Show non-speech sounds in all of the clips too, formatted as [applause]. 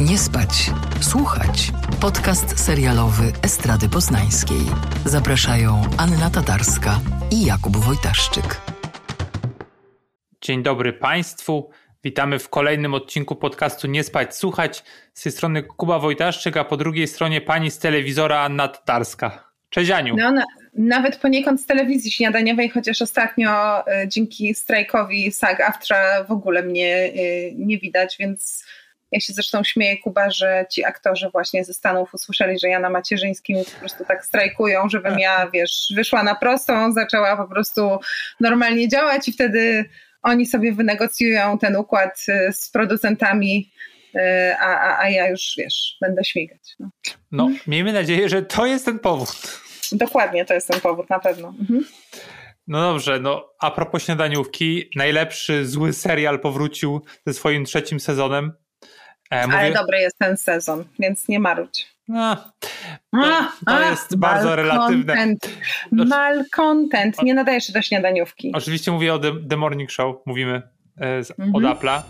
Nie spać, słuchać. Podcast serialowy Estrady Poznańskiej. Zapraszają Anna Tatarska i Jakub Wojtaszczyk. Dzień dobry Państwu. Witamy w kolejnym odcinku podcastu Nie spać, słuchać. Z tej strony Kuba Wojtaszczyk, a po drugiej stronie pani z telewizora Anna Tatarska. Cześć Aniu. No, na, nawet poniekąd z telewizji śniadaniowej, chociaż ostatnio y, dzięki strajkowi SAG-AFTRA w ogóle mnie y, nie widać, więc ja się zresztą śmieję, Kuba, że ci aktorzy właśnie ze Stanów usłyszeli, że ja na macierzyńskim po prostu tak strajkują, żebym ja, wiesz, wyszła na prostą, zaczęła po prostu normalnie działać i wtedy oni sobie wynegocjują ten układ y, z producentami, y, a, a, a ja już, wiesz, będę śmigać. No. no, miejmy nadzieję, że to jest ten powód. Dokładnie, to jest ten powód, na pewno. Mhm. No dobrze, no a propos śniadaniówki, najlepszy zły serial powrócił ze swoim trzecim sezonem. E, mówię... Ale dobry jest ten sezon, więc nie marudź. No, to, to jest bardzo relatywne. Malcontent. Nie nadajesz się do śniadaniówki. Oczywiście mówię o The, The Morning Show. Mówimy e, z, mhm. od Apple'a.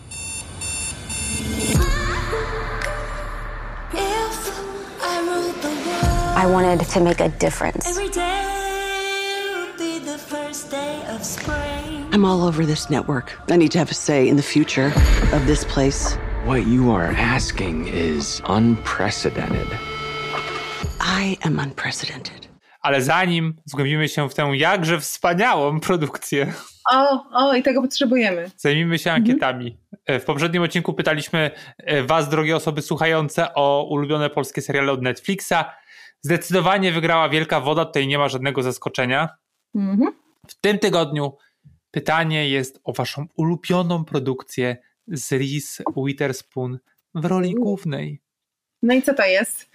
I wanted to make a difference. I'm all over this network. I need to have a say in the future of this place. What you are asking is unprecedented. I am unprecedented. Ale zanim zgłębimy się w tę jakże wspaniałą produkcję. O, o, i tego potrzebujemy. Zajmijmy się ankietami. Mhm. W poprzednim odcinku pytaliśmy e, Was, drogie osoby słuchające, o ulubione polskie seriale od Netflixa. Zdecydowanie wygrała Wielka Woda, tutaj nie ma żadnego zaskoczenia. Mhm. W tym tygodniu pytanie jest o Waszą ulubioną produkcję z Reese Witherspoon w roli głównej. No i co to jest?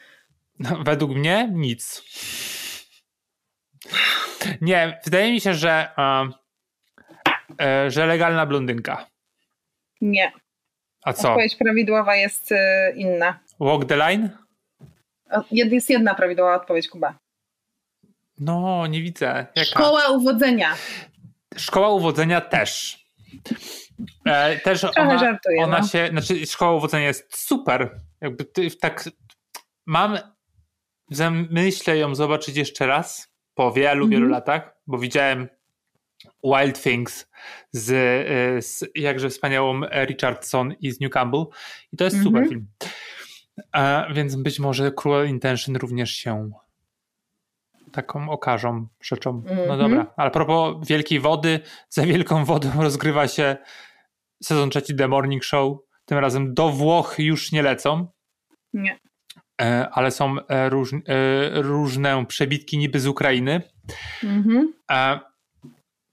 No, według mnie nic. Nie, wydaje mi się, że, uh, że legalna blondynka. Nie. A co? Odpowiedź prawidłowa jest y, inna. Walk the line? Jest jedna prawidłowa odpowiedź, Kuba. No, nie widzę. Jaka? Szkoła uwodzenia. Szkoła uwodzenia też. E, też Trochę ona, żartuję, ona no. się, znaczy szkoła uwodzenia jest super. Jakby ty, tak mam myślę ją zobaczyć jeszcze raz po wielu, wielu mm -hmm. latach, bo widziałem Wild Things z, e, z jakże wspaniałą Richardson i z New Campbell i to jest mm -hmm. super film. A, e, więc być może Cruel Intention również się taką okażą rzeczą. Mm -hmm. No mhm. dobra, ale a propos wielkiej wody, [laughs] za wielką wodą rozgrywa się sezon trzeci The Morning Show. Tym razem do Włoch już nie lecą. Nie. E, ale są e, róż, e, różne przebitki niby z Ukrainy. Mhm.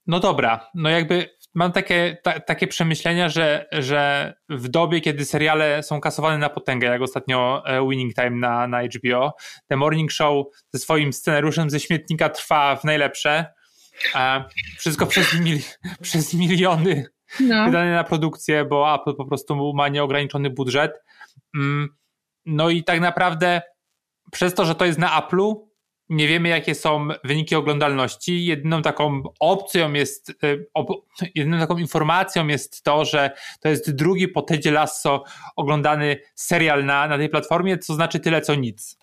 No dobra, no jakby mam takie, ta, takie przemyślenia, że, że w dobie, kiedy seriale są kasowane na potęgę, jak ostatnio Winning Time na, na HBO, The Morning Show ze swoim scenariuszem ze śmietnika trwa w najlepsze. Wszystko przez, mil, [laughs] przez miliony no. wydane na produkcję, bo Apple po prostu ma nieograniczony budżet. Mm, no i tak naprawdę przez to, że to jest na Apple'u, nie wiemy, jakie są wyniki oglądalności. Jedyną taką opcją jest, y, jedyną taką informacją jest to, że to jest drugi po Tedzie Lasso oglądany serial na, na tej platformie, co znaczy tyle co nic.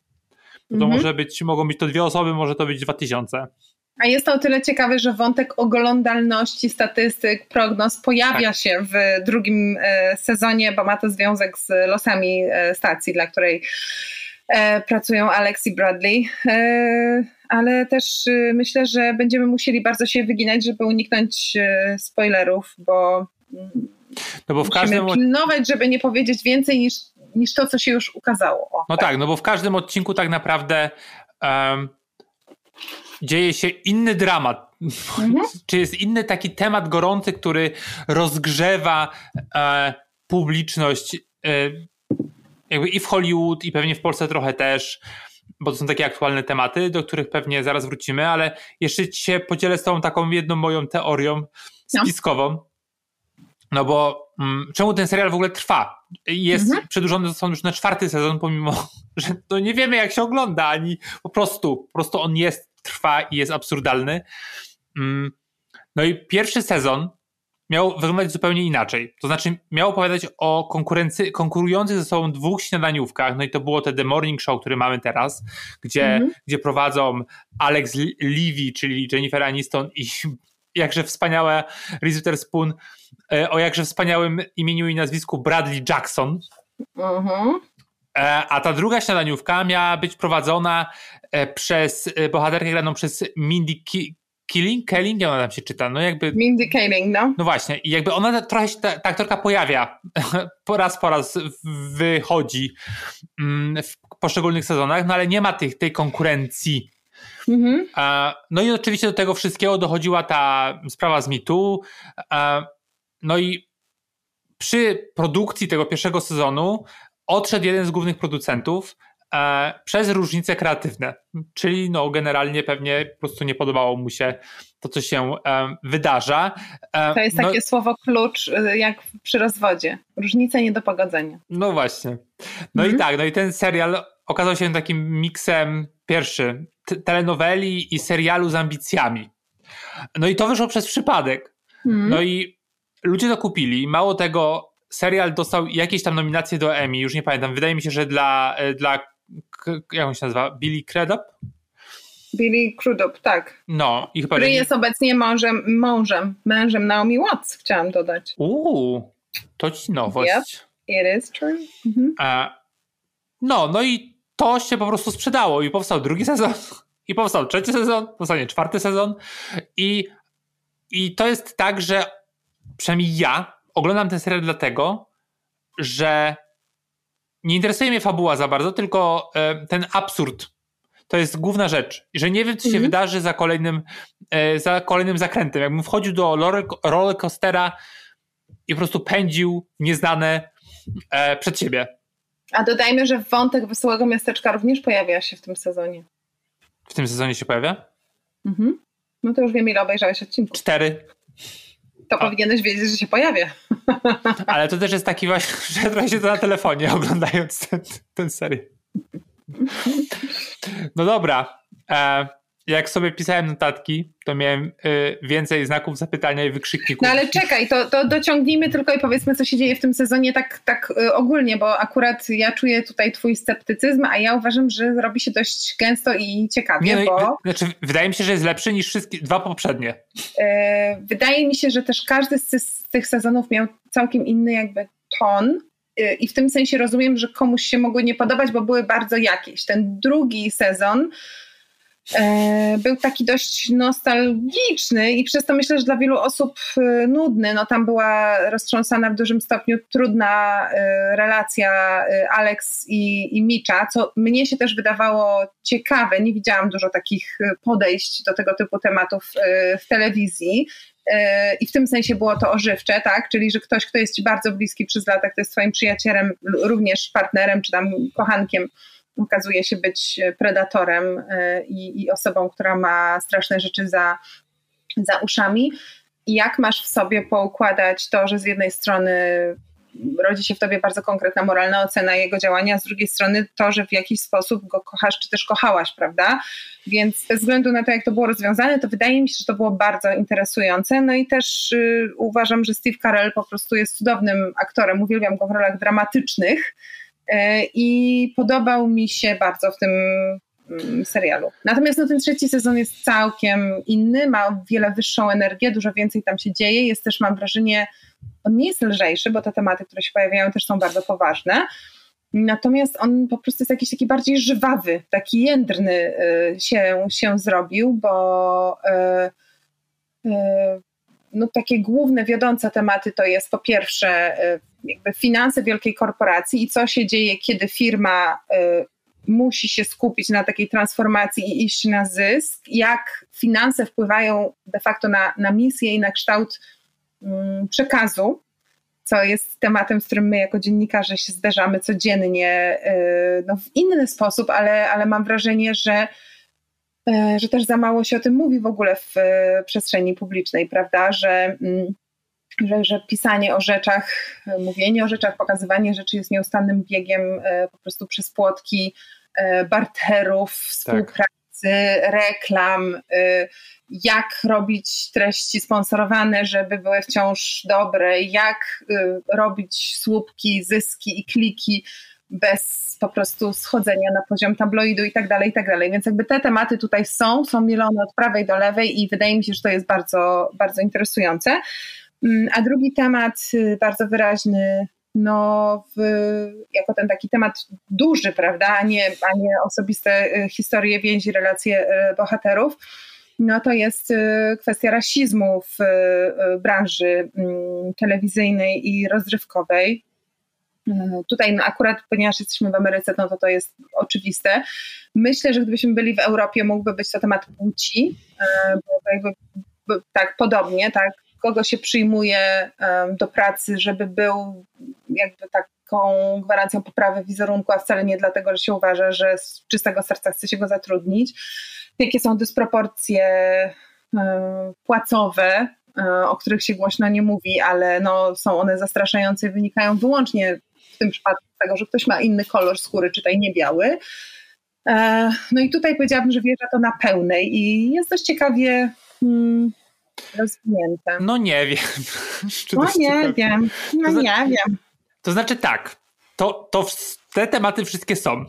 To mhm. może być, mogą być to dwie osoby, może to być dwa tysiące. A jest to o tyle ciekawe, że wątek oglądalności statystyk, prognoz pojawia tak. się w drugim e, sezonie, bo ma to związek z losami e, stacji, dla której e, pracują Alex i Bradley. Ale też myślę, że będziemy musieli bardzo się wyginać, żeby uniknąć spoilerów, bo, no bo w musimy każdym... pilnować, żeby nie powiedzieć więcej niż, niż to, co się już ukazało. O, no tak. tak. no bo w każdym odcinku tak naprawdę um dzieje się inny dramat. Mhm. [laughs] Czy jest inny taki temat gorący, który rozgrzewa e, publiczność e, jakby i w Hollywood, i pewnie w Polsce trochę też, bo to są takie aktualne tematy, do których pewnie zaraz wrócimy, ale jeszcze się podzielę z tą taką jedną moją teorią no. spiskową. No, no bo mm, czemu ten serial w ogóle trwa? Jest mhm. przedłużony są już na czwarty sezon, pomimo, [laughs] że to nie wiemy jak się ogląda, ani po prostu, po prostu on jest trwa i jest absurdalny. Mm. No i pierwszy sezon miał wyglądać zupełnie inaczej. To znaczy, miał opowiadać o konkurujących ze sobą dwóch śniadaniówkach. No i to było te The Morning Show, który mamy teraz, gdzie, mm -hmm. gdzie prowadzą Alex Levy, czyli Jennifer Aniston i [laughs] jakże wspaniałe Reese Witherspoon, e, o jakże wspaniałym imieniu i nazwisku Bradley Jackson. Mm -hmm. A ta druga śniadaniówka miała być prowadzona e, przez bohaterkę graną przez Mindy Killing? Kelling? Ona tam się czyta? No jakby... Mindy Kaling, no. No właśnie. I jakby ona trochę się, ta, ta aktorka pojawia. [laughs] po raz po raz wychodzi mm, w poszczególnych sezonach, no ale nie ma tych, tej konkurencji. Mhm. No i oczywiście do tego wszystkiego dochodziła ta sprawa z mitu. No i przy produkcji tego pierwszego sezonu odszedł jeden z głównych producentów, przez różnice kreatywne. Czyli no, generalnie pewnie po prostu nie podobało mu się to, co się e, wydarza. E, to jest no, takie słowo klucz, jak przy rozwodzie. Różnice nie do pogodzenia. No właśnie. No mhm. i tak, no i ten serial okazał się takim miksem pierwszy telenoweli i serialu z ambicjami. No i to wyszło przez przypadek. Mhm. No i ludzie to kupili. Mało tego, serial dostał jakieś tam nominacje do Emmy, już nie pamiętam. Wydaje mi się, że dla, dla jak on się nazywa? Billy Crudup? Billy Crudup, tak. No, i chyba. Który jest obecnie mężem, mężem, mężem Naomi Watts, chciałam dodać. Uuu, to ci nowość. Yep, it is true. Mhm. A, no, no i to się po prostu sprzedało i powstał drugi sezon, i powstał trzeci sezon, powstanie czwarty sezon i, i to jest tak, że przynajmniej ja oglądam ten serial dlatego, że nie interesuje mnie fabuła za bardzo, tylko e, ten absurd. To jest główna rzecz. Że nie wiem, co się -hmm. wydarzy za kolejnym, e, za kolejnym zakrętem. Jakbym wchodził do rollercoastera i po prostu pędził nieznane e, przed siebie. A dodajmy, że wątek Wesołego Miasteczka również pojawia się w tym sezonie. W tym sezonie się pojawia? Mhm. No to już wiem, ile obejrzałeś odcinków. Cztery to A. powinieneś wiedzieć, że się pojawia. [laughs] Ale to też jest taki właśnie, [laughs] że trochę się to na telefonie oglądając ten, ten serial. No dobra. E, jak sobie pisałem notatki, to miałem y, więcej znaków zapytania i wykrzykników. No ale czekaj, to, to dociągnijmy tylko i powiedzmy, co się dzieje w tym sezonie tak, tak y, ogólnie, bo akurat ja czuję tutaj twój sceptycyzm, a ja uważam, że robi się dość gęsto i ciekawie, Nie, no, bo... Znaczy, wydaje mi się, że jest lepszy niż wszystkie dwa poprzednie. Y, wydaje mi się, że też każdy z, z tych sezonów miał całkiem inny jakby ton, y, i w tym sensie rozumiem, że komuś się mogły nie podobać, bo były bardzo jakieś. Ten drugi sezon był taki dość nostalgiczny i przez to myślę, że dla wielu osób e, nudny. No tam była roztrząsana w dużym stopniu trudna e, relacja Alex i, i Micza, co mnie się też wydawało ciekawe. Nie widziałam dużo takich podejść do tego typu tematów w telewizji. I w tym sensie było to ożywcze, tak? Czyli, że ktoś, kto jest ci bardzo bliski przez lata, kto jest twoim przyjacielem, również partnerem czy tam kochankiem, okazuje się być predatorem e, i, i osobą, która ma straszne rzeczy za, za uszami. I jak masz w sobie poukładać to, że z jednej strony rodzi się w tobie bardzo konkretna moralna ocena jego działania, a z drugiej strony to, że w jakiś sposób go kochasz, czy też kochałaś, prawda? Więc bez względu na to, jak to było rozwiązane, to wydaje mi się, że to było bardzo interesujące. No i też y, uważam, że Steve Carell po prostu jest cudownym aktorem. Uwielbiam go w rolach dramatycznych. E, i podobał mi się bardzo w tym mm, serialu. Natomiast no, ten trzeci sezon jest całkiem inny, ma wiele wyższą energię, dużo więcej tam się dzieje. Jest też, mam wrażenie, on nie jest lżejszy, bo te tematy, które się pojawiają, też są bardzo poważne. Natomiast on po prostu jest jakiś taki bardziej żywawy, taki jędrny y, się, się zrobił, bo y, y, no, takie główne, wiodące tematy to jest po pierwsze jakby finanse wielkiej korporacji i co się dzieje, kiedy firma y, musi się skupić na takiej transformacji i iść na zysk, jak finanse wpływają de facto na, na misję i na kształt mm, przekazu, co jest tematem, z którym my jako dziennikarze się zderzamy codziennie y, no, w inny sposób, ale, ale mam wrażenie, że że też za mało się o tym mówi w ogóle w przestrzeni publicznej, prawda, że mm, że, że pisanie o rzeczach, mówienie o rzeczach, pokazywanie rzeczy jest nieustannym biegiem e, po prostu przez płotki e, barterów, współpracy, pracy, reklam, jak robić treści sponsorowane, żeby były wciąż dobre, jak robić słupki, zyski i kliki bez po prostu schodzenia na poziom tabloidu i tak dalej, i tak dalej. Więc jakby te tematy tutaj są, są mielone od prawej do lewej i wydaje mi się, że to jest bardzo, bardzo interesujące. Mm, a drugi temat, y, bardzo wyraźny, no, w, jako ten taki temat duży, prawda, a nie, a nie osobiste y, historie, więzi, relacje y, bohaterów, no to jest kwestia rasizmu w branży mm, telewizyjnej i rozrywkowej. Tutaj no akurat, ponieważ jesteśmy w Ameryce, no to to jest oczywiste. Myślę, że gdybyśmy byli w Europie, mógłby być to temat płci, bo jakby tak podobnie, tak, kogo się przyjmuje do pracy, żeby był jakby taką gwarancją poprawy wizerunku, a wcale nie dlatego, że się uważa, że z czystego serca chce się go zatrudnić. Jakie są dysproporcje płacowe, e, o których się głośno nie mówi, ale no, są one zastraszające i wynikają wyłącznie w tym przypadku tego, że ktoś ma inny kolor skóry, czytaj nie biały. E, no i tutaj powiedziałabym, że wierzę to na pełnej i jest dość ciekawie hmm, rozwinięte. No nie wiem. [laughs] no nie ciekawie. wiem. No to nie wiem. To znaczy tak, to, to te tematy wszystkie są.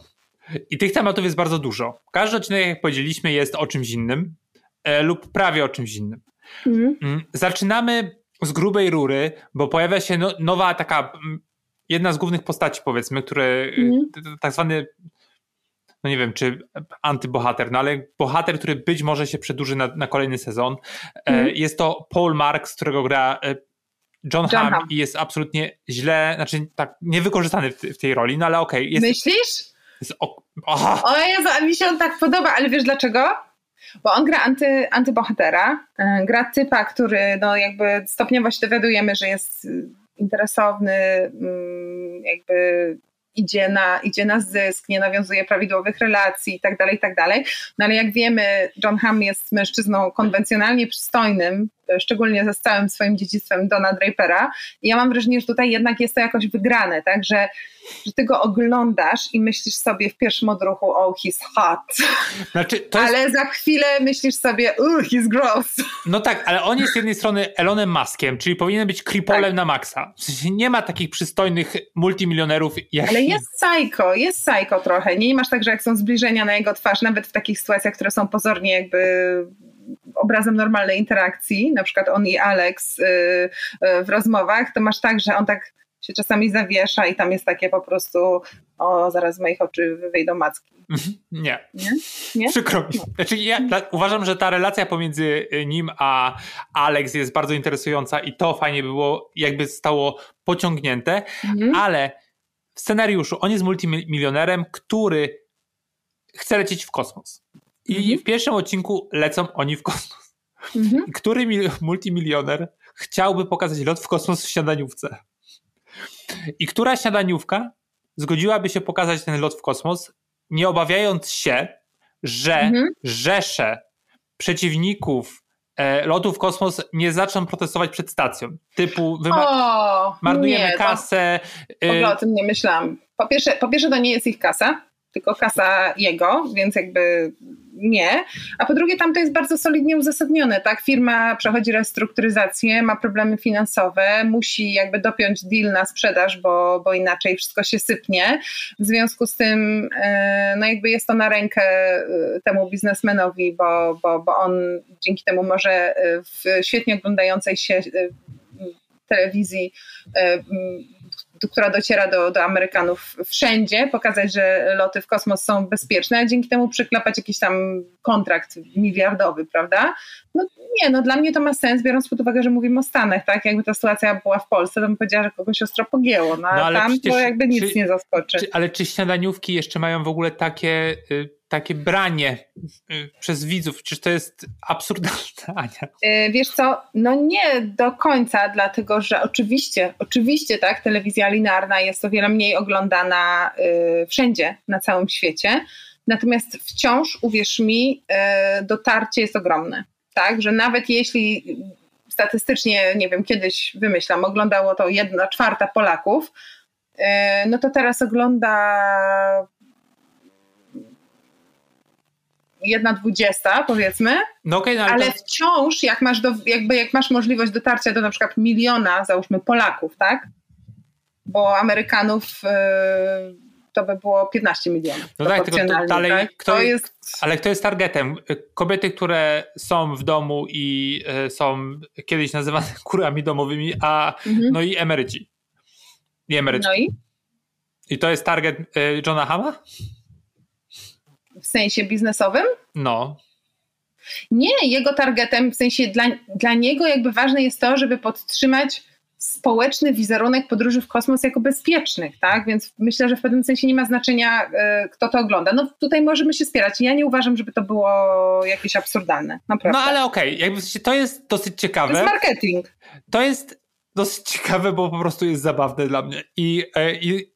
I tych tematów jest bardzo dużo. Każdy odcinek, jak powiedzieliśmy, jest o czymś innym e, lub prawie o czymś innym. Mhm. Mm. Zaczynamy z grubej rury, bo pojawia się no, nowa taka mm, jedna z głównych postaci, powiedzmy, które mm. tak zwany no nie wiem, czy antybohater, no ale bohater, który być może się przedłuży na, na kolejny sezon. Mm. Jest to Paul Marks, którego gra e, John, John Hamm i jest absolutnie źle, znaczy tak niewykorzystany w, w tej roli, no ale okej. Okay, Myślisz? Jest, o, o Jezu, a mi się on tak podoba, ale wiesz dlaczego? Bo on gra anty, antybohatera, e, gra typa, który no jakby stopniowo się dowiadujemy, że jest interesowny, mm, jakby idzie na, idzie na zysk, nie nawiązuje prawidłowych relacji i tak dalej, i tak. No ale jak wiemy, John Hamm jest mężczyzną konwencjonalnie przystojnym, szczególnie ze całym swoim dziedzictwem Dona Drapera. I ja mam wrażenie, że tutaj jednak jest to jakoś wygrane, tak, że, że ty go oglądasz i myślisz sobie w pierwszym odruchu, oh, he's hot. Znaczy, jest... Ale za chwilę myślisz sobie, uh, he's gross. No tak, ale on jest z jednej strony Elonem Maskiem, czyli powinien być kripolem tak. na maksa. W sensie nie ma takich przystojnych multimilionerów jak... Ale jest psycho, jest psycho trochę. Nie masz tak, że jak są zbliżenia na jego twarz, nawet w takich sytuacjach, które są pozornie jakby obrazem normalnej interakcji, na przykład on i Alex y, y, w rozmowach, to masz tak, że on tak się czasami zawiesza i tam jest takie po prostu o, zaraz z moich oczy wyjdą macki. Mhm. Nie. Nie? Nie? Przykro mi. Znaczy ja uważam, że ta relacja pomiędzy nim a Alex jest bardzo interesująca i to fajnie było, jakby stało pociągnięte, mhm. ale w scenariuszu on jest multimilionerem, który chce lecieć w kosmos. I mhm. w pierwszym odcinku lecą oni w kosmos. Mhm. [laughs] Który multimilioner chciałby pokazać lot w kosmos w śniadaniówce? I która śniadaniówka zgodziłaby się pokazać ten lot w kosmos, nie obawiając się, że mhm. rzesze przeciwników e, lotu w kosmos nie zaczną protestować przed stacją. Typu o, marnujemy nie, kasę. To, w ogóle o tym nie myślałam. Po pierwsze, po pierwsze, to nie jest ich kasa, tylko kasa jego, więc jakby nie. A po drugie, tam to jest bardzo solidnie uzasadnione, tak? Firma przechodzi restrukturyzację, ma problemy finansowe, musi jakby dopiąć deal na sprzedaż, bo, bo inaczej wszystko się sypnie. W związku z tym, e, no jakby jest to na rękę e, temu biznesmenowi, bo, bo, bo on dzięki temu może e, w świetnie oglądającej się telewizji która dociera do, do Amerykanów wszędzie, pokazać, że loty w kosmos są bezpieczne, a dzięki temu przyklapać jakiś tam kontrakt miliardowy, prawda? No nie, no dla mnie to ma sens, biorąc pod uwagę, że mówimy o Stanach, tak? Jakby ta sytuacja była w Polsce, to bym powiedziała, że kogoś ostro pogięło, no, no ale tam to jakby nic czy, nie zaskoczy. Czy, ale czy śniadaniówki jeszcze mają w ogóle takie... Y takie branie y, przez widzów, czy to jest absurdalne, [laughs] Ania? Y, wiesz co, no nie do końca, dlatego że oczywiście, oczywiście tak, telewizja linearna jest o wiele mniej oglądana y, wszędzie na całym świecie, natomiast wciąż, uwierz mi, dotarcie jest ogromne, tak, że nawet jeśli statystycznie, nie wiem, kiedyś wymyślam, oglądało to jedna czwarta Polaków, no to teraz ogląda jedna dwudziesta powiedzmy, no okay, no ale, ale to... wciąż jak masz, do, jakby, jak masz możliwość dotarcia do na przykład miliona, załóżmy Polaków, tak? Bo Amerykanów y, to by było 15 milionów. No tak, tylko to, dalej, tak? Kto to jest... Ale kto jest targetem? Kobiety, które są w domu i y, są kiedyś nazywane [laughs] kurami domowymi, a mhm. no i emeryci. I emeryci. No i? I to jest target y, Johna Hama? W sensie biznesowym? No. Nie, jego targetem, w sensie dla, dla niego jakby ważne jest to, żeby podtrzymać społeczny wizerunek podróży w kosmos jako bezpiecznych, tak? Więc myślę, że w pewnym sensie nie ma znaczenia, y, kto to ogląda. No tutaj możemy się spierać. Ja nie uważam, żeby to było jakieś absurdalne. Naprawdę. No ale okej, okay. jakby to jest dosyć ciekawe. To jest marketing. To jest dosyć ciekawe, bo po prostu jest zabawne dla mnie. I, e, i,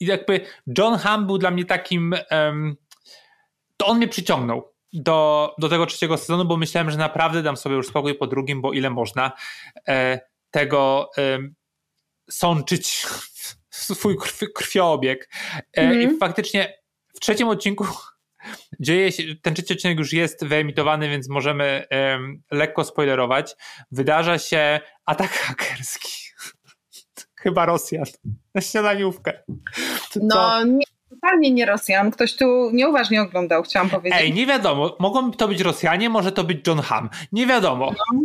i jakby John Hamm był dla mnie takim. Um, to on mnie przyciągnął do, do tego trzeciego sezonu, bo myślałem, że naprawdę dam sobie już spokój po drugim, bo ile można e, tego e, sączyć swój krwi, krwiobieg. E, mm. I mhm. faktycznie w trzecim odcinku [laughs] dzieje się, ten trzeci odcinek już jest wyemitowany, więc możemy lekko spoilerować. Wydarza się atak hakerski. [laughs] Chyba Rosjan na śniadaniówkę. No nie, totalnie nie Rosjan. Ktoś tu nieuważnie oglądał, chciałam powiedzieć. Ej, nie wiadomo. Mogą to być Rosjanie, może to być John Hamm. Nie wiadomo. No.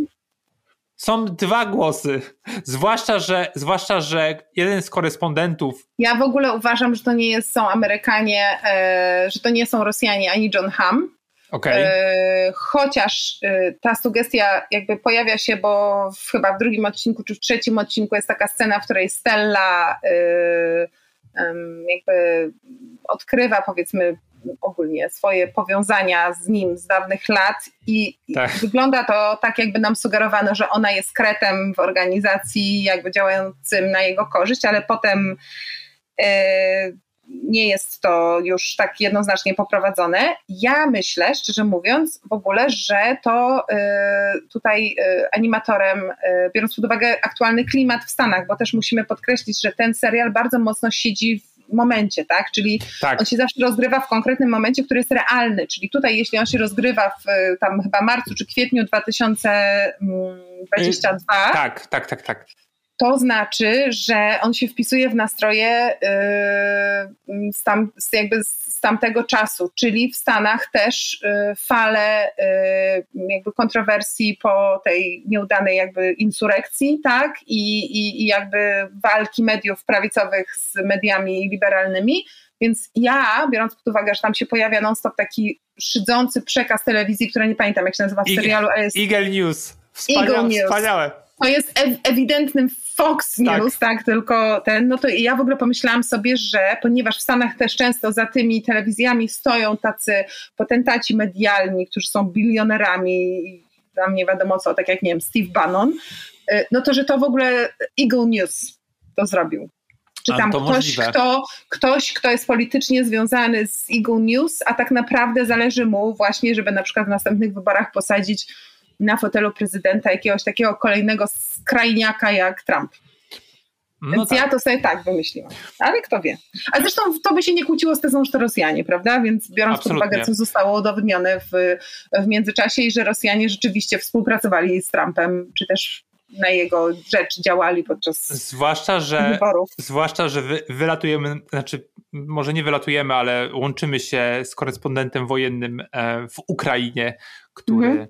Są dwa głosy. Zwłaszcza że, zwłaszcza, że jeden z korespondentów. Ja w ogóle uważam, że to nie jest, są Amerykanie, e, że to nie są Rosjanie ani John Hamm. Okay. E, chociaż e, ta sugestia jakby pojawia się, bo w, chyba w drugim odcinku czy w trzecim odcinku jest taka scena, w której Stella e, jakby odkrywa powiedzmy ogólnie swoje powiązania z nim z dawnych lat i tak. wygląda to tak, jakby nam sugerowano, że ona jest kretem w organizacji, jakby działającym na jego korzyść, ale potem nie jest to już tak jednoznacznie poprowadzone. Ja myślę, szczerze mówiąc, w ogóle, że to y, tutaj y, animatorem, y, biorąc pod uwagę aktualny klimat w Stanach, bo też musimy podkreślić, że ten serial bardzo mocno siedzi w momencie, tak? Czyli tak. on się zawsze rozgrywa w konkretnym momencie, który jest realny. Czyli tutaj, jeśli on się rozgrywa w tam chyba marcu czy kwietniu 2022. Tak, tak, tak, tak to znaczy, że on się wpisuje w nastroje yy, z, tam, z jakby z tamtego czasu, czyli w Stanach też yy, fale yy, jakby kontrowersji po tej nieudanej jakby insurekcji, tak, I, i, i jakby walki mediów prawicowych z mediami liberalnymi, więc ja, biorąc pod uwagę, że tam się pojawia non-stop taki szydzący przekaz telewizji, która nie pamiętam jak się nazywa w serialu, ale jest... Eagle News. Wspania Eagle News. Wspaniałe to jest ewidentnym Fox tak. News, tak. tak, tylko ten, no to ja w ogóle pomyślałam sobie, że ponieważ w Stanach też często za tymi telewizjami stoją tacy potentaci medialni, którzy są bilionerami i tam nie wiadomo co, tak jak nie wiem, Steve Bannon, y, no to że to w ogóle Eagle News to zrobił. Czy tam ktoś kto, ktoś, kto jest politycznie związany z Eagle News, a tak naprawdę zależy mu właśnie, żeby na przykład w następnych wyborach posadzić na fotelu prezydenta jakiegoś takiego kolejnego skrajniaka jak Trump. No Więc tak. ja to sobie tak wymyśliłam. Ale kto wie. A zresztą to by się nie kłóciło z tezą, że to Rosjanie, prawda? Więc biorąc Absolutnie. pod uwagę, co zostało udowodnione w, w międzyczasie i że Rosjanie rzeczywiście współpracowali z Trumpem, czy też na jego rzecz działali podczas zwłaszcza, że, wyborów. Zwłaszcza, że wy, wylatujemy, znaczy może nie wylatujemy, ale łączymy się z korespondentem wojennym e, w Ukrainie, który mhm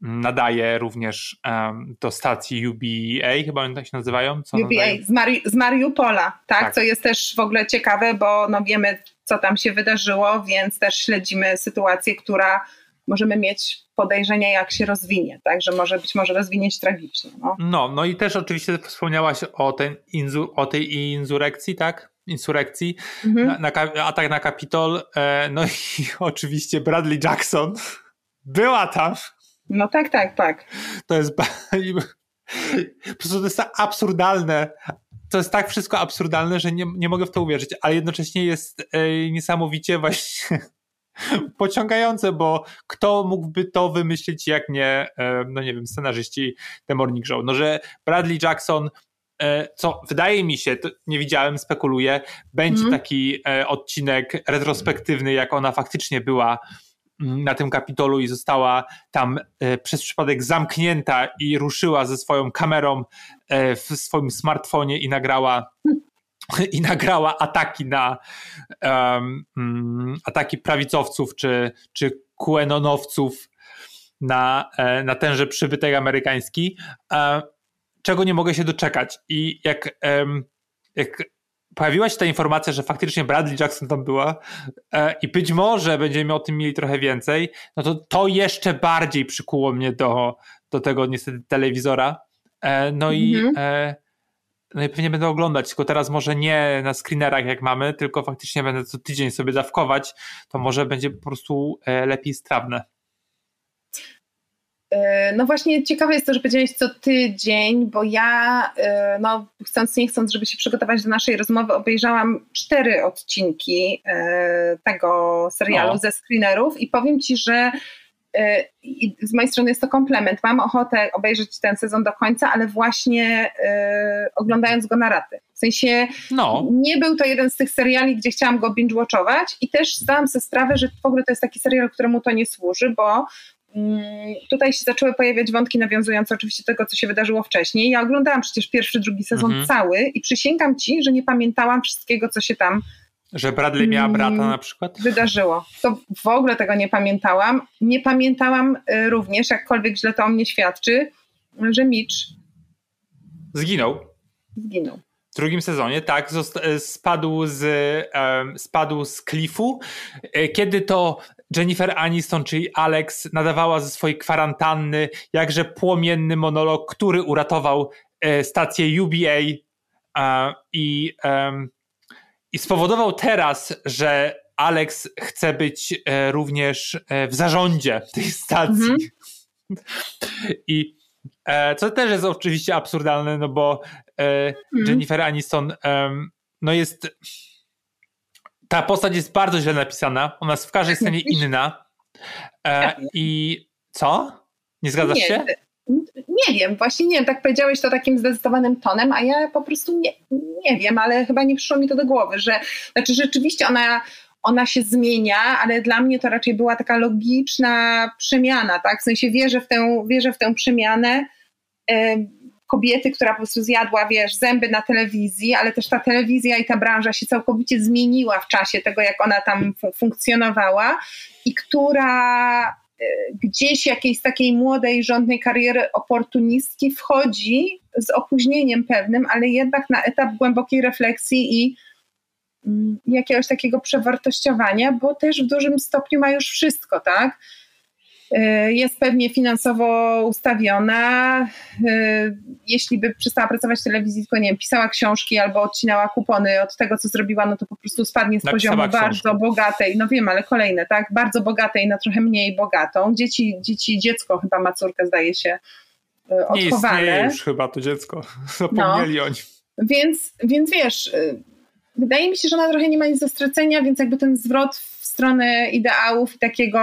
nadaje również um, do stacji UBA, chyba one tak się nazywają. Co UBA, z, Mari z Mariupola, tak? tak? Co jest też w ogóle ciekawe, bo no wiemy, co tam się wydarzyło, więc też śledzimy sytuację, która możemy mieć podejrzenia, jak się rozwinie, tak? Że może być może rozwinie się tragicznie. No, no, no i też oczywiście wspomniałaś o, ten inzu, o tej insurekcji, tak? Insurekcji, mhm. na, na, atak na Kapitol, e, no i [laughs] oczywiście Bradley Jackson była tam no tak, tak, tak. To jest. Po prostu to jest tak absurdalne. To jest tak wszystko absurdalne, że nie, nie mogę w to uwierzyć, ale jednocześnie jest e, niesamowicie właśnie [laughs] pociągające, bo kto mógłby to wymyślić, jak nie, e, no nie wiem, scenarzyści The Morning Show. No, że Bradley Jackson e, co wydaje mi się, nie widziałem, spekuluję, będzie mm. taki e, odcinek retrospektywny, jak ona faktycznie była na tym kapitolu i została tam przez przypadek zamknięta i ruszyła ze swoją kamerą w swoim smartfonie i nagrała i nagrała ataki na um, ataki prawicowców czy, czy QAnonowców na, e, na tenże przybytek amerykański, e, czego nie mogę się doczekać. I jak, jak pojawiła się ta informacja, że faktycznie Bradley Jackson tam była e, i być może będziemy o tym mieli trochę więcej, no to to jeszcze bardziej przykuło mnie do, do tego niestety telewizora. No i mhm. no i pewnie będę oglądać, tylko teraz może nie na screenerach jak mamy, tylko faktycznie będę co tydzień sobie dawkować, to może będzie po prostu lepiej strawne. E, no właśnie ciekawe jest to, że powiedziałeś co tydzień, bo ja e, no chcąc nie chcąc, żeby się przygotować do naszej rozmowy, obejrzałam cztery odcinki e, tego serialu no. ze screenerów i powiem Ci, że z mojej strony jest to komplement. Mam ochotę obejrzeć ten sezon do końca, ale właśnie oglądając go na raty. W sensie no. nie był to jeden z tych seriali, gdzie chciałam go binge-watchować i też zdałam sobie sprawę, że w ogóle to jest taki serial, któremu to nie służy, bo tutaj się zaczęły pojawiać wątki nawiązujące oczywiście do tego, co się wydarzyło wcześniej. Ja oglądałam przecież pierwszy, drugi sezon mhm. cały i przysięgam ci, że nie pamiętałam wszystkiego, co się tam. Że Bradley miała mm, brata na przykład? Wydarzyło. To w ogóle tego nie pamiętałam. Nie pamiętałam y, również, jakkolwiek źle to o mnie świadczy, że Mitch zginął. Zginął. W drugim sezonie, tak, e, spadł z, spadł z klifu. E, kiedy to Jennifer Aniston, czyli Alex, nadawała ze swojej kwarantanny jakże płomienny monolog, który uratował e, stację UBA i, i spowodował teraz, że Alex chce być e, również e, w zarządzie tej stacji. Mhm. [laughs] I co też jest oczywiście absurdalne, no bo mhm. Jennifer Aniston no jest ta postać jest bardzo źle napisana. Ona jest w każdej scenie inna. E, I co? Nie zgadzasz nie, się? Nie wiem, właśnie nie wiem, tak powiedziałeś to takim zdecydowanym tonem, a ja po prostu nie, nie wiem, ale chyba nie przyszło mi to do głowy, że znaczy rzeczywiście ona, ona się zmienia, ale dla mnie to raczej była taka logiczna przemiana, tak? W sensie wierzę w tę, wierzę w tę przemianę kobiety, która po prostu zjadła, wiesz, zęby na telewizji, ale też ta telewizja i ta branża się całkowicie zmieniła w czasie tego, jak ona tam funkcjonowała i która e, gdzieś jakiejś takiej młodej, rządnej kariery oportunistki wchodzi z opóźnieniem pewnym, ale jednak na etap głębokiej refleksji i mm, jakiegoś takiego przewartościowania, bo też w dużym stopniu ma już wszystko, tak? E, jest pewnie finansowo ustawiona. E, jeśli by przestała pracować w telewizji, tylko nie wiem, pisała książki albo odcinała kupony od tego, co zrobiła, no to po prostu spadnie z Napisała poziomu książkę. bardzo bogatej, no wiem, ale kolejne, tak, bardzo bogatej na trochę mniej bogatą. Dzieci, dzieci dziecko chyba ma córkę, zdaje się, odchowane. Nie istnieje już chyba to dziecko, [laughs] zapomnieli no. o nim. Więc, więc wiesz, wydaje mi się, że ona trochę nie ma nic do stracenia, więc jakby ten zwrot w stronę ideałów i takiego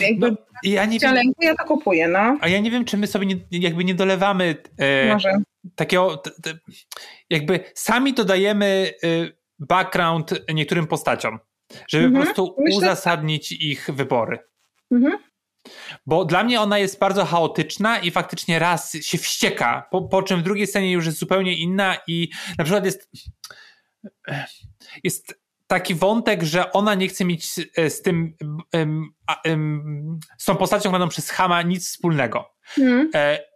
jakby no, ja nie wiem, ja to kupuję, no. A ja nie wiem, czy my sobie nie, jakby nie dolewamy e, takiego, t, t, jakby sami dodajemy e, background niektórym postaciom, żeby mhm. po prostu Myślę... uzasadnić ich wybory. Mhm. Bo dla mnie ona jest bardzo chaotyczna i faktycznie raz się wścieka, po, po czym w drugiej scenie już jest zupełnie inna i na przykład jest jest taki wątek, że ona nie chce mieć e, z tym, z tą postacią graną przez Hama nic wspólnego. Mm.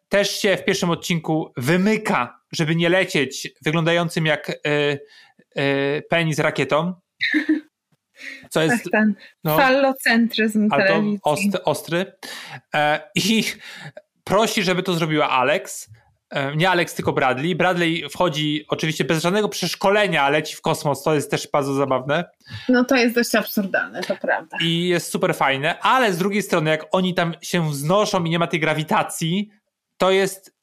Też się w pierwszym odcinku wymyka, żeby nie lecieć wyglądającym jak e, penis rakietą. Co jest. Tak, ten no, fallocentryzm telewizji. Ostry, ostry. I prosi, żeby to zrobiła Alex E, nie Alex, tylko Bradley. Bradley wchodzi oczywiście bez żadnego przeszkolenia, leci w kosmos, to jest też bardzo zabawne. No to jest dość absurdalne, to prawda. I jest super fajne, ale z drugiej strony, jak oni tam się wznoszą i nie ma tej grawitacji, to jest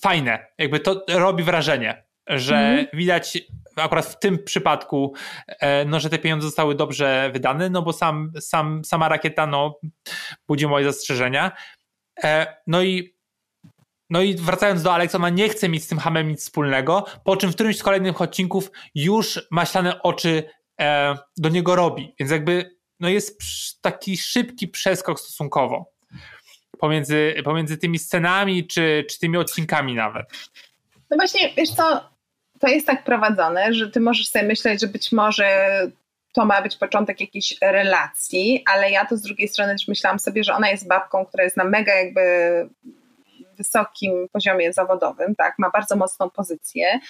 fajne. Jakby to robi wrażenie, że mm. widać akurat w tym przypadku, e, no, że te pieniądze zostały dobrze wydane, no bo sam, sam, sama rakieta no, budzi moje zastrzeżenia. E, no i no i wracając do Alex, ona nie chce mieć z tym hamem nic wspólnego, po czym w którymś z kolejnych odcinków już maślane oczy e, do niego robi. Więc jakby no jest taki szybki przeskok stosunkowo pomiędzy, pomiędzy tymi scenami czy, czy tymi odcinkami nawet. No właśnie, wiesz co, to jest tak prowadzone, że ty możesz sobie myśleć, że być może to ma być początek jakiejś relacji, ale ja to z drugiej strony też myślałam sobie, że ona jest babką, która jest na mega jakby wysokim poziomie zawodowym, tak, ma bardzo mocną pozycję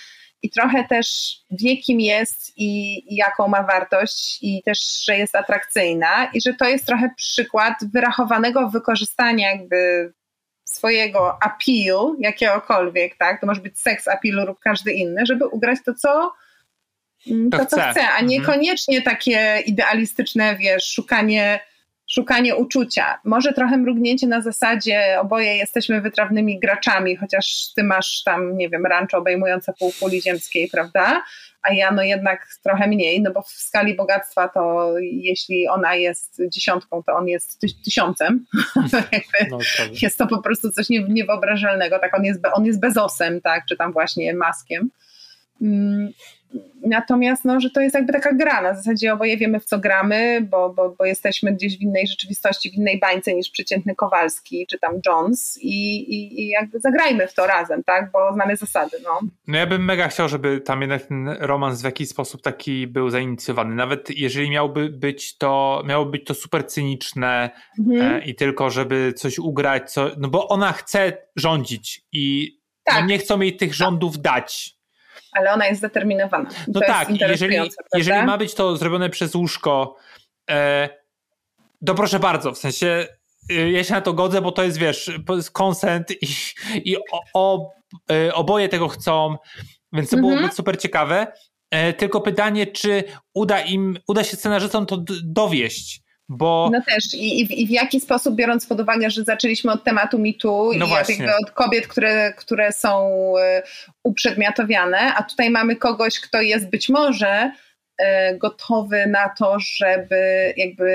i trochę też wie, kim jest i, i, jaką ma wartość, i też, że jest atrakcyjna, i że to jest trochę przykład wyrachowanego wykorzystania jakby swojego appeal, jakiegokolwiek, tak? To może być seks appeal lub każdy inny, żeby ugrać to, co mm, to, to co chce, a mhm. niekoniecznie takie idealistyczne, wiesz, szukanie szukanie uczucia. Może trochę mrugnięcie na zasadzie oboje jesteśmy wytrawnymi graczami, chociaż ty masz tam, nie wiem, rancho obejmujące pół kuli ziemskiej, prawda? A ja no jednak trochę mniej, no bo w skali bogactwa to jeśli ona jest dziesiątką, to on jest tysiącem. [laughs] no, jest to po prostu coś niewyobrażalnego. Tak, on jest, on jest bezosem, tak, czy tam właśnie maskiem. Mm, Natomiast, no, że to jest jakby taka gra, na zasadzie oboje wiemy w co gramy, bo, bo, bo jesteśmy gdzieś w innej rzeczywistości, w innej bańce niż przeciętny Kowalski czy tam Jones i, i, i jakby zagrajmy w to razem, tak, bo znamy zasady, no. No ja bym mega chciał, żeby tam jednak ten romans w jakiś sposób taki był zainicjowany, nawet jeżeli miałby być to, miało być to super cyniczne mhm. e, i tylko żeby coś ugrać, co, no bo ona chce rządzić i tak. no nie chcą jej tych rządów dać ale ona jest zdeterminowana. No tak, jeżeli, jeżeli ma być to zrobione przez łóżko, e, to proszę bardzo, w sensie e, ja się na to godzę, bo to jest, wiesz, konsent i, i o, o, e, oboje tego chcą, więc to mhm. byłoby super ciekawe. E, tylko pytanie, czy uda im, uda się scenarzystom to dowieść, bo... No też. I, i, w jaki sposób, biorąc pod uwagę, że zaczęliśmy od tematu mitu no i jakby od kobiet, które, które są e, uprzedmiotowiane, a tutaj mamy kogoś, kto jest być może e, gotowy na to, żeby jakby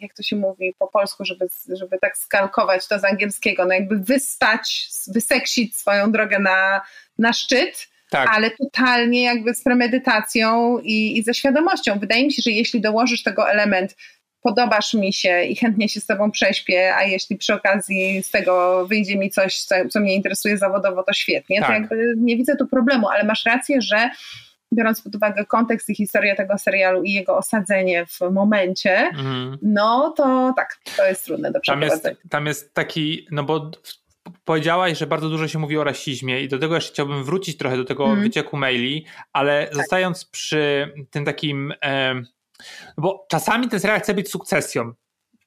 jak to się mówi po polsku, żeby, żeby tak skalkować to z angielskiego, no jakby wystać, wyseksić swoją drogę na, na szczyt, tak. ale totalnie jakby z premedytacją i, i ze świadomością. Wydaje mi się, że jeśli dołożysz tego element podobasz mi się i chętnie się z tobą prześpię, a jeśli przy okazji z tego wyjdzie mi coś, co, co mnie interesuje zawodowo, to świetnie. Tak. To jakby nie widzę tu problemu, ale masz rację, że biorąc pod uwagę kontekst i historię tego serialu i jego osadzenie w momencie, mhm. no to tak, to jest trudne do przeprowadzenia. Tam jest, tam jest taki, no bo powiedziałaś, że bardzo dużo się mówi o rasizmie i do tego jeszcze chciałbym wrócić trochę do tego mm. wycieku maili, ale tak. zostając przy tym takim, e, bo czasami ten serial chce być sukcesją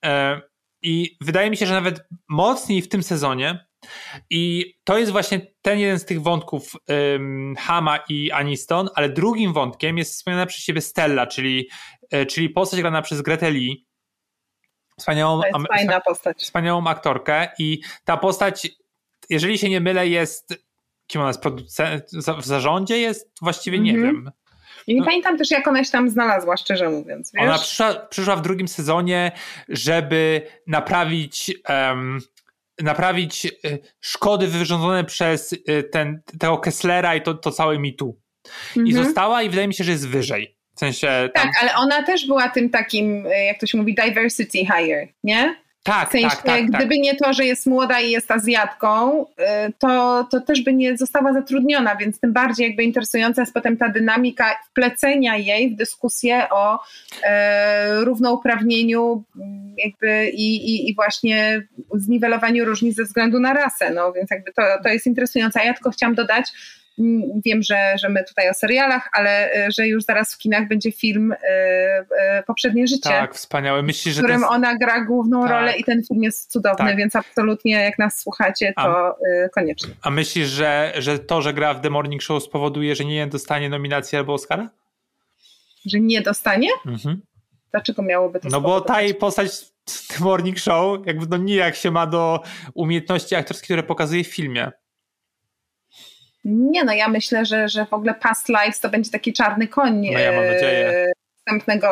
e, i wydaje mi się, że nawet mocniej w tym sezonie i to jest właśnie ten jeden z tych wątków um, Hama i Aniston, ale drugim wątkiem jest wspomniana przez siebie Stella, czyli, e, czyli postać grana przez Greta Lee, Wspaniałą, fajna postać. Wspaniałą aktorkę i ta postać, jeżeli się nie mylę, jest kim ona jest, producent, w zarządzie jest? Właściwie nie mm -hmm. wiem. I nie no. pamiętam też, jak ona się tam znalazła, szczerze mówiąc. Wiesz? Ona przyszła, przyszła w drugim sezonie, żeby naprawić um, naprawić e, szkody wyrządzone przez e, ten, tego Kesslera i to, to całe mitu. Mm -hmm. I mhm. została i wydaje mi się, że jest wyżej. W sensie tam... Tak, ale ona też była tym takim, e, jak to się mówi, diversity hire, nie? Tak, w sensie, tak, tak, Gdyby tak. nie to, że jest młoda i jest Azjatką, e, to, to też by nie została zatrudniona, więc tym bardziej jakby interesująca jest potem ta dynamika wplecenia jej w dyskusję o e, równouprawnieniu jakby i, i, i właśnie zniwelowaniu różnic ze względu na rasę, no więc jakby to, to jest interesujące. Ja tylko chciałam dodać, Wiem, że, że my tutaj o serialach, ale e, że już zaraz w kinach będzie film e, e, Poprzednie życie. Tak, wspaniałe. Myślisz, że w którym ona gra główną tak. rolę i ten film jest cudowny, tak. więc absolutnie jak nas słuchacie, to a, koniecznie. A myślisz, że, że to, że gra w The Morning Show spowoduje, że nie dostanie nominacji albo Oscara? Że nie dostanie? Mhm. Dlaczego miałoby to No bo ta jej postać The Morning Show jakby no nijak się ma do umiejętności aktorskich, które pokazuje w filmie. Nie no, ja myślę, że, że w ogóle Past Lives to będzie taki czarny koń no ja nadzieję. następnego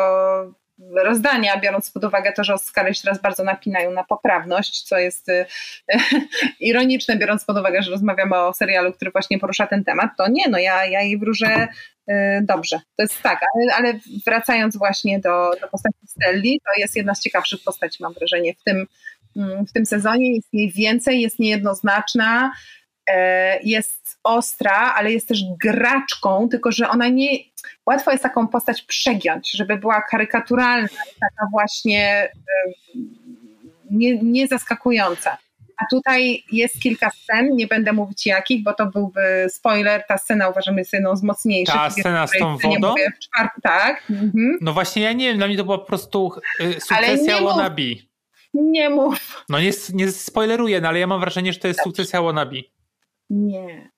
rozdania, biorąc pod uwagę to, że Oscary się teraz bardzo napinają na poprawność, co jest y, [laughs] ironiczne, biorąc pod uwagę, że rozmawiamy o serialu, który właśnie porusza ten temat, to nie, no ja, ja jej wróżę y, dobrze. To jest tak, ale, ale wracając właśnie do, do postaci Stelli, to jest jedna z ciekawszych postaci, mam wrażenie, w tym, mm, w tym sezonie. Jest jej więcej, jest niejednoznaczna, e, jest ostra, ale jest też graczką, tylko że ona nie. Łatwo jest taką postać przegiąć, żeby była karykaturalna, taka właśnie nie, nie zaskakująca. A tutaj jest kilka scen, nie będę mówić jakich, bo to byłby spoiler. Ta scena uważam jest jedną z mocniejszych. Ta scena z tą wodą? Mówię, czwart- tak. Mhm. No właśnie, ja nie wiem, dla mnie to była po prostu y, sukcesja wannabe. Nie mów. No nie, nie spoileruję, no ale ja mam wrażenie, że to jest sukcesja wannabe. Nie.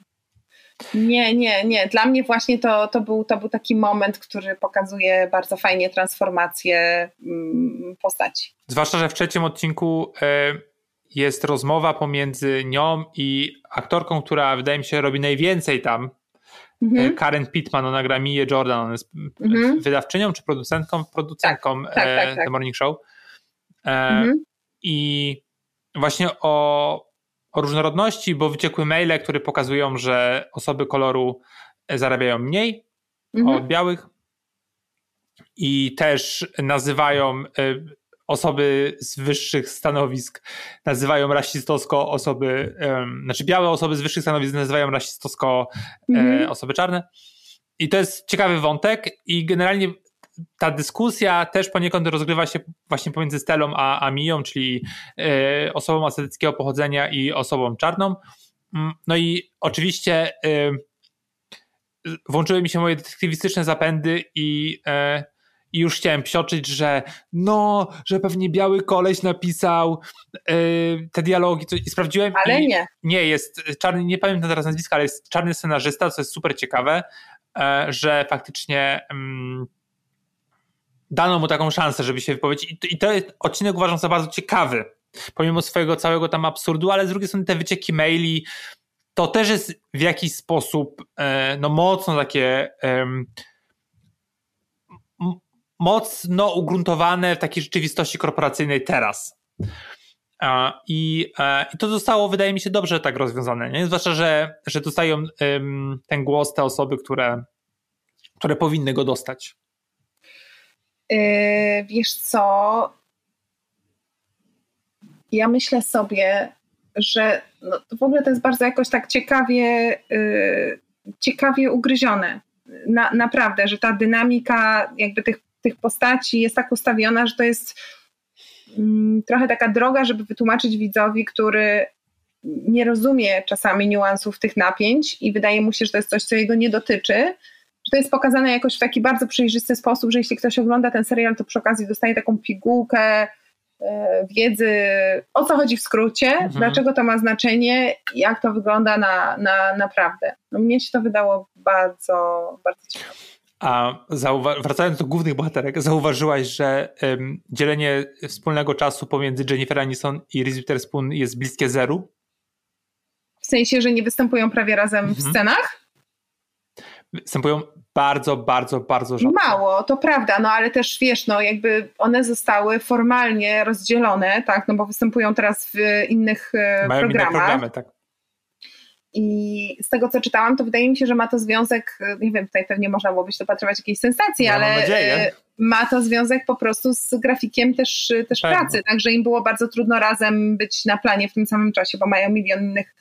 Nie, nie, nie. Dla mnie właśnie to, to, był, to był taki moment, który pokazuje bardzo fajnie transformację mm, postaci. Zwłaszcza, że w trzecim odcinku y, jest rozmowa pomiędzy nią i aktorką, która wydaje mi się robi najwięcej tam. Mhm. Karen Pittman, ona gra Mie Jordan, ona jest mhm. wydawczynią czy producentką? Producentką tak, tak, tak, tak. The Morning Show. Mhm. I właśnie o o różnorodności, bo wyciekły maile, które pokazują, że osoby koloru zarabiają mniej mhm. od białych i też nazywają e, osoby z wyższych stanowisk, nazywają rasistowsko osoby, znaczy białe osoby z wyższych stanowisk nazywają rasistowsko e, mhm. osoby czarne. I to jest ciekawy wątek i generalnie ta dyskusja też poniekąd rozgrywa się właśnie pomiędzy Stelą a, a Miją, czyli y, osobą asetyckiego pochodzenia i osobą czarną. Mm, no i oczywiście y, włączyły mi się moje detektywistyczne zapędy i, y, i już chciałem psioczyć, że no, że pewnie biały koleś napisał te dialogi i sprawdziłem. Ale nie. Nie, jest czarny, nie pamiętam teraz nazwiska, ale jest czarny scenarzysta, co jest super ciekawe, że faktycznie mm, dano mu taką szansę, żeby się wypowiedzieć. I jest odcinek uważam za bardzo ciekawy, pomimo swojego całego tam absurdu, ale z drugiej strony te wycieki maili, to też jest w jakiś sposób e, no mocno takie mocno ugruntowane w takiej rzeczywistości korporacyjnej teraz. I, e, I to zostało, wydaje mi się, dobrze tak rozwiązane. Nie? Zwłaszcza, że, że dostają ten głos te osoby, które, które powinny go dostać. Yy, wiesz co? Ja myślę sobie, że no, w ogóle to jest bardzo jakoś tak ciekawie, yy, ciekawie ugryzione. Na, naprawdę, że ta dynamika jakby tych, tych postaci jest tak ustawiona, że to jest mm, trochę taka droga, żeby wytłumaczyć widzowi, który nie rozumie czasami niuansów tych napięć i wydaje mu się, że to jest coś, co jego nie dotyczy, że to jest pokazane jakoś w taki bardzo przejrzysty sposób, że jeśli ktoś ogląda ten serial, to przy okazji dostaje taką pigułkę e, wiedzy, o co chodzi w skrócie, mhm. dlaczego to ma znaczenie, jak to wygląda na, na naprawdę. No mnie się to wydało bardzo, bardzo ciekawe. A wracając do głównych bohaterek, zauważyłaś, że dzielenie wspólnego czasu pomiędzy Jennifer Aniston i Reese Witherspoon jest bliskie zeru? W sensie, że nie występują prawie razem mhm. w scenach? występują bardzo, bardzo, bardzo rzadko. Mało, to prawda, no ale też wiesz, no jakby one zostały formalnie rozdzielone, tak, no bo występują teraz w innych e, Mają programach. Inne programy, tak. I z tego, co czytałam, to wydaje mi się, że ma to związek, e, nie wiem, tutaj pewnie można byłoby się dopatrywać jakiejś sensacji, ja ale e, ma to związek po prostu z grafikiem też, też pracy, także im było bardzo trudno razem być na planie w tym samym czasie, bo mają milion innych,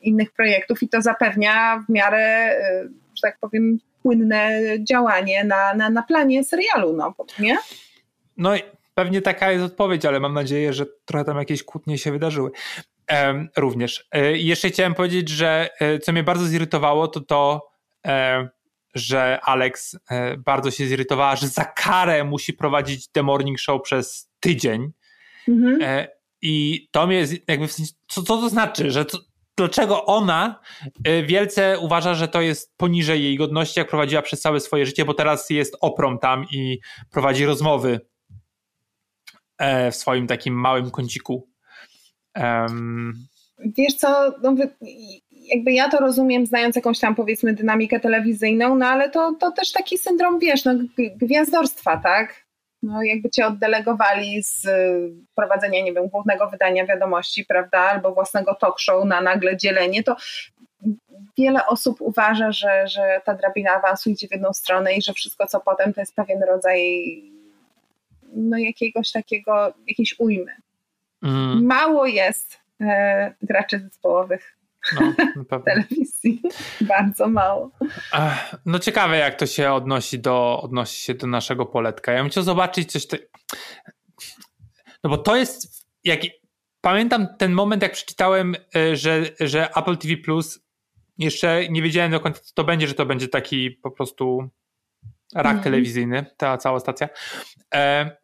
innych projektów i to zapewnia w miarę że tak powiem, płynne działanie na, na, na planie serialu, no, nie? No i pewnie taka jest odpowiedź, ale mam nadzieję, że trochę tam jakieś kłótnie się wydarzyły. E, również. E, jeszcze chciałem powiedzieć, że e, co mnie bardzo zirytowało, to to, e, że Alex e, bardzo się zirytowała, że za karę musi prowadzić The Morning Show przez tydzień. Mhm. E, I to mnie jakby w sensie, co, co to znaczy, że to, dlaczego ona y, wielce uważa, że to jest poniżej jej godności, jak prowadziła przez całe swoje życie, bo teraz jest oprą tam i prowadzi rozmowy e, w swoim takim małym kąciku. Um. Wiesz co, no, jakby ja to rozumiem, znając jakąś tam powiedzmy dynamikę telewizyjną, no ale to, to też taki syndrom, wiesz, no, gwiazdorstwa, tak? No jakby cię oddelegowali z prowadzenia, nie wiem, głównego wydania wiadomości, prawda, albo własnego talk show na nagle dzielenie, to wiele osób uważa, że, że ta drabina awansu idzie w jedną stronę i że wszystko, co potem, to jest pewien rodzaj no jakiegoś takiego, jakiejś ujmy. Mm. Mało jest e, graczy zespołowych no, [laughs] telewizji. Bardzo mało. No ciekawe, jak to się odnosi do, odnosi się do naszego poletka. Ja bym chciał zobaczyć coś. Te... No bo to jest. Jak... Pamiętam ten moment, jak przeczytałem, e, że, że Apple TV Plus jeszcze nie wiedziałem do końca, co to będzie, że to będzie taki po prostu rak mm. telewizyjny, ta cała stacja. E,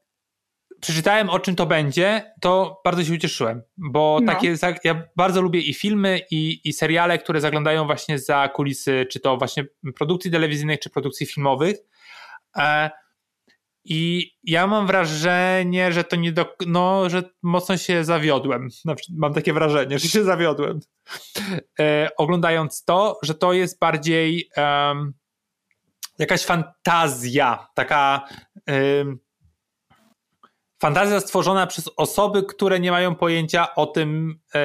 przeczytałem o czym to będzie, to bardzo się ucieszyłem, bo no. takie, ja bardzo lubię i filmy, i, i seriale, które zaglądają właśnie za kulisy, czy to właśnie produkcji telewizyjnych, czy produkcji filmowych. E, I ja mam wrażenie, że to nie do, no, że mocno się zawiodłem. Mam takie wrażenie, że się zawiodłem. E, oglądając to, że to jest bardziej um, jakaś fantazja, taka um, fantazja stworzona przez osoby, które nie mają pojęcia o tym, e,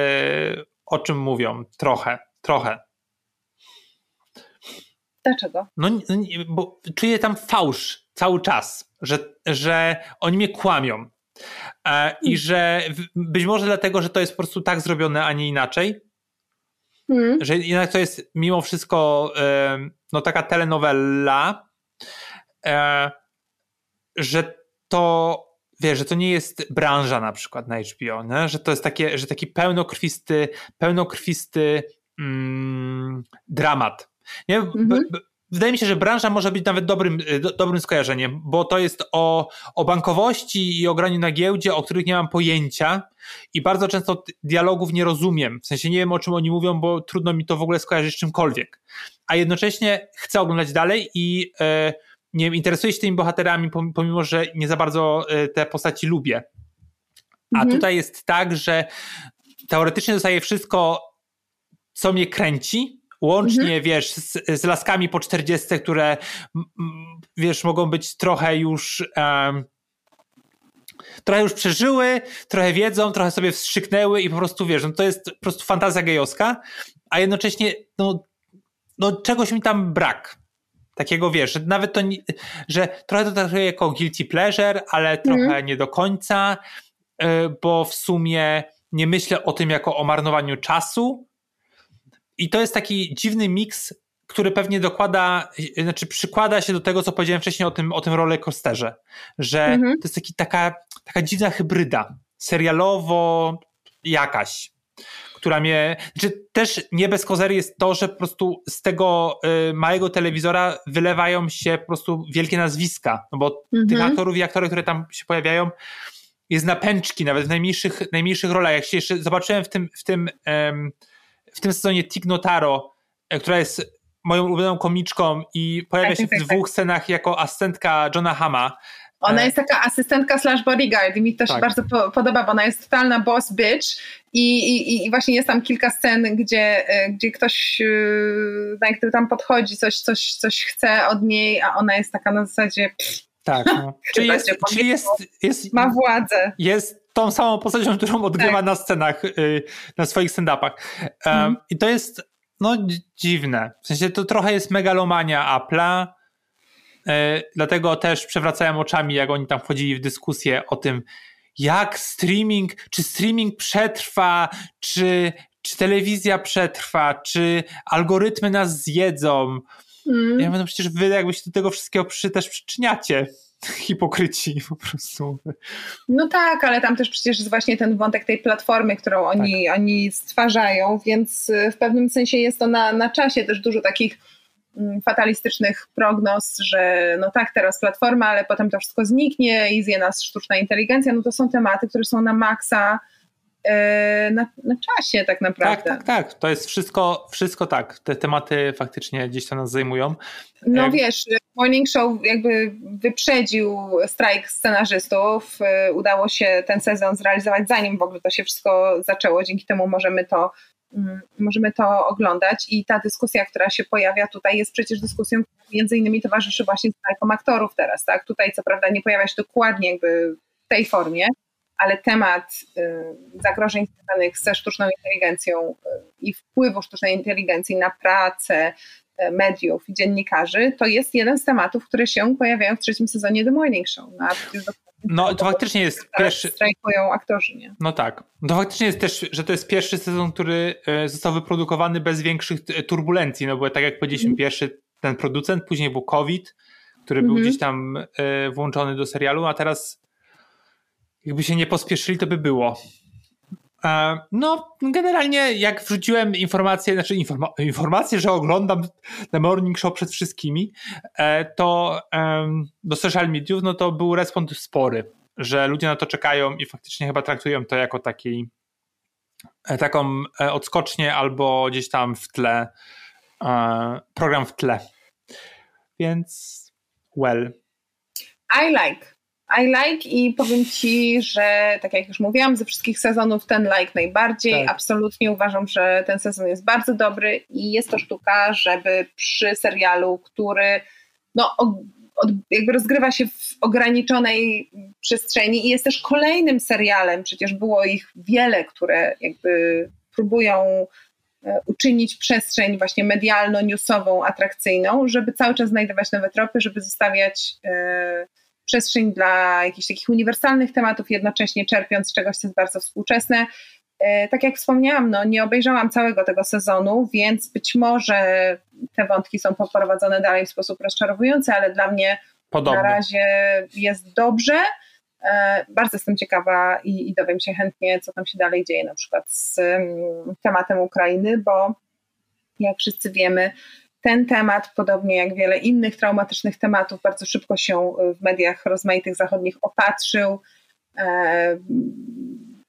o czym mówią. Trochę, trochę. Dlaczego? No, bo czuję tam fałsz cały czas, że, że oni mnie kłamią. E, I hmm. że być może dlatego, że to jest po prostu tak zrobione, a nie inaczej. Hmm. Że jednak to jest mimo wszystko e, no taka telenowela, że to wiesz, że to nie jest branża na przykład na HBO, nie? że to jest takie, że taki pełnokrwisty, pełnokrwisty mm, dramat. Nie? Mhm. Wydaje mi się, że branża może być nawet dobrym, do, dobrym skojarzeniem, bo to jest o, o bankowości i o graniu na giełdzie, o których nie mam pojęcia i bardzo często dialogów nie rozumiem. W sensie nie wiem, o czym oni mówią, bo trudno mi to w ogóle skojarzyć z czymkolwiek. A jednocześnie chcę oglądać dalej i e, nie wiem, interesuję się tymi bohaterami, pomimo że nie za bardzo e, te postaci lubię. A mhm. tutaj jest tak, że teoretycznie dostaję wszystko, co mnie kręci, łącznie, mhm. wiesz, z, z, laskami po 40, które, wiesz, mogą być trochę już... Um, trochę już przeżyły, trochę wiedzą, trochę sobie wstrzyknęły i po prostu wiesz, no to jest po prostu fantazja gejowska, a jednocześnie no, no czegoś mi tam brak. Takiego wiesz, że nawet to, nie, że trochę to traktuję jako guilty pleasure, ale trochę mm. nie do końca, y, bo w sumie nie myślę o tym jako o marnowaniu czasu. I to jest taki dziwny miks, który pewnie dokłada, znaczy przykłada się do tego, co powiedziałem wcześniej o tym, o tym rollercoasterze, że mm -hmm. to jest taki, taka, taka dziwna hybryda, serialowo jakaś która mnie. Znaczy, też nie bez kozery jest to, że po prostu z tego y, małego telewizora wylewają się po prostu wielkie nazwiska, no bo mhm. tych aktorów i aktory, które tam się pojawiają, jest na pęczki, nawet w najmniejszych, najmniejszych rolach. Jak się jeszcze zobaczyłem w tym, w tym, um, w tym sezonie Tig Notaro, e, która jest moją ulubioną komiczką i pojawia tak, się tak, w tak, dwóch tak. scenach jako asystentka Johna Hama. Ona e, jest taka asystentka slash bodyguard i mi to tak. się bardzo po podoba, bo ona jest totalna boss bitch i, i, i właśnie jest tam kilka scen, gdzie, e, gdzie ktoś który tam podchodzi, coś, coś, coś chce od niej, a ona jest taka na zasadzie pff, tak, no. [laughs] czyli, jest, czyli jest, jest, ma władzę. Jest tą samą postacią, którą odgrywa tak. na scenach, y, na swoich stand-upach. Um, I to jest no dziwne. W sensie to trochę jest megalomania Apple'a, dlatego też przewracałem oczami, jak oni tam wchodzili w dyskusję o tym, jak streaming, czy streaming przetrwa, czy, czy telewizja przetrwa, czy algorytmy nas zjedzą. Mm. Ja mówię, no przecież wy jakby się do tego wszystkiego przy, też przyczyniacie. [laughs] Hipokryci po prostu. No tak, ale tam też przecież jest właśnie ten wątek tej platformy, którą oni, tak. oni stwarzają, więc w pewnym sensie jest to na, na czasie też dużo takich fatalistycznych prognoz, że no tak, teraz platforma, ale potem to wszystko zniknie i zje nas sztuczna inteligencja, no to są tematy, które są na maksa e, na, na, czasie tak naprawdę. Tak, tak, tak. To jest wszystko, wszystko tak. Te tematy faktycznie gdzieś to nas zajmują. No wiesz, Morning Show jakby wyprzedził strajk scenarzystów. E, udało się ten sezon zrealizować zanim w ogóle to się wszystko zaczęło. Dzięki temu możemy to mm, możemy to oglądać i ta dyskusja, która się pojawia tutaj jest przecież dyskusją, która między innymi towarzyszy właśnie strajkom aktorów teraz, tak? Tutaj co prawda nie pojawia się dokładnie jakby w tej formie, ale temat y, zagrożeń związanych ze sztuczną inteligencją y, i wpływu sztucznej inteligencji na pracę y, mediów i dziennikarzy, to jest jeden z tematów, które się pojawiają w trzecim sezonie The Morning Show. No, no to faktycznie jest pierwszy. Strajkują aktorzy, nie? No tak. To faktycznie jest też, że to jest pierwszy sezon, który został wyprodukowany bez większych turbulencji, no bo tak jak powiedzieliśmy, mm. pierwszy ten producent, później był COVID, który mm -hmm. był mhm. gdzieś tam włączony do serialu, a teraz jakby się nie pospieszyli, to by było. E, no, generalnie jak wrzuciłem informację, znaczy informa informację, że oglądam The Morning Show przed wszystkimi, e, to do social mediów, no to był respons spory, że ludzie na to czekają i faktycznie chyba traktują to jako taki e, taką odskocznię albo gdzieś tam w tle program w tle. Więc well. I like. I like i powiem Ci, że tak jak już mówiłam, ze wszystkich sezonów ten like najbardziej. Tak. Absolutnie uważam, że ten sezon jest bardzo dobry i jest to sztuka, żeby przy serialu, który no, od, jakby rozgrywa się w ograniczonej przestrzeni i jest też kolejnym serialem, przecież było ich wiele, które jakby próbują e, uczynić przestrzeń właśnie medialno-newsową atrakcyjną, żeby cały czas znajdować nowe tropy, żeby zostawiać... Yy, przestrzeń dla jakichś takich uniwersalnych tematów, jednocześnie czerpiąc z czegoś, co jest bardzo współczesne. E, tak jak wspomniałam, no, nie obejrzałam całego tego sezonu, więc być może te wątki są poprowadzone dalej w sposób rozczarowujący, ale dla mnie Podobnie. na razie jest dobrze. E, bardzo jestem ciekawa i, i dowiem się chętnie, co tam się dalej dzieje, na przykład z um, tematem Ukrainy, bo jak wszyscy wiemy, ten temat, podobnie jak wiele innych traumatycznych tematów, bardzo szybko się w mediach rozmaitych zachodnich opatrzył. E,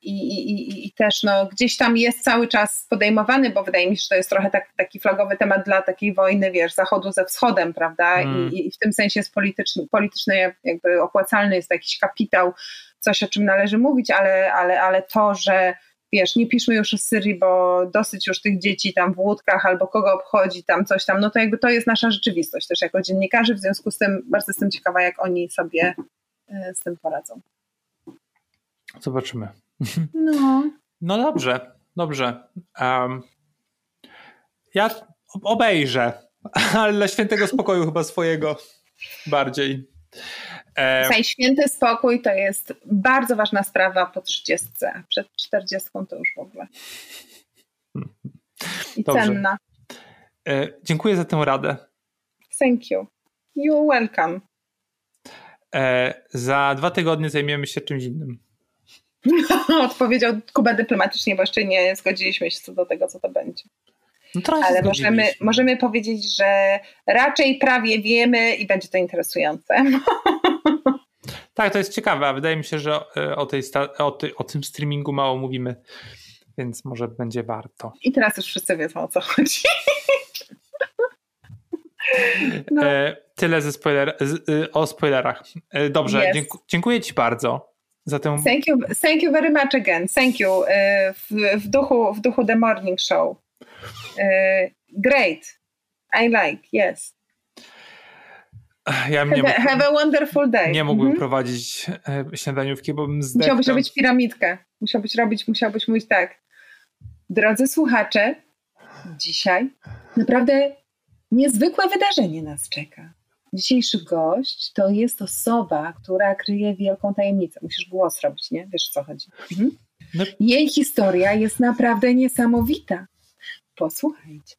I, i, I, też no, gdzieś tam jest cały czas podejmowany, bo wydaje mi się, że to jest trochę tak, taki flagowy temat dla takiej wojny, wiesz, Zachodu ze Wschodem, prawda? Mm. I, I, w tym sensie jest polityczny, polityczny, jakby opłacalny jest jakiś kapitał, coś o czym należy mówić, ale, ale, ale to, że wiesz, nie piszmy już o Syrii, bo dosyć już tych dzieci tam w łódkach albo kogo obchodzi tam coś tam, no to jakby to jest nasza rzeczywistość też jako dziennikarzy, w związku z tym bardzo jestem ciekawa, jak oni sobie e, z tym poradzą. Zobaczymy. [laughs] No. No dobrze, dobrze. Um, ja obejrzę, [laughs] ale dla świętego spokoju chyba swojego bardziej. E... święty spokój to jest bardzo ważna sprawa po 30, a przed 40 to już w ogóle. I Dobrze. cenna. E, dziękuję za tę radę. Thank you. You're welcome. E, za dwa tygodnie zajmiemy się czymś innym. [laughs] Odpowiedział Kuba dyplomatycznie, bo jeszcze nie zgodziliśmy się co do tego, co to będzie. No Ale możemy, możemy powiedzieć, że raczej prawie wiemy i będzie to interesujące. [laughs] Tak, to jest ciekawe, a wydaje mi się, że e, o, tej o, ty o tym streamingu mało mówimy, więc może będzie warto. I teraz już wszyscy wiedzą o co chodzi. No. [laughs] E, tyle ze spoiler, z, y, o spoilerach. E, dobrze, yes. dziękuję Ci bardzo za tę. Thank you, thank you very much again. Thank you. E, w, w, duchu, w duchu The Morning Show. E, great. I like, yes. Ja have, a, have a wonderful day. Nie mógłbym mhm. prowadzić e, śniadaniówki, bo bym zdechł. Musiałbyś robić piramidkę. Musiałbyś robić, musiałbyś mówić tak. Drodzy słuchacze, dzisiaj naprawdę niezwykłe wydarzenie nas czeka. Dzisiejszy gość to jest osoba, która kryje wielką tajemnicę. Musisz głos robić, nie? Wiesz o co chodzi. Mhm. No. Jej historia jest naprawdę niesamowita. Posłuchajcie.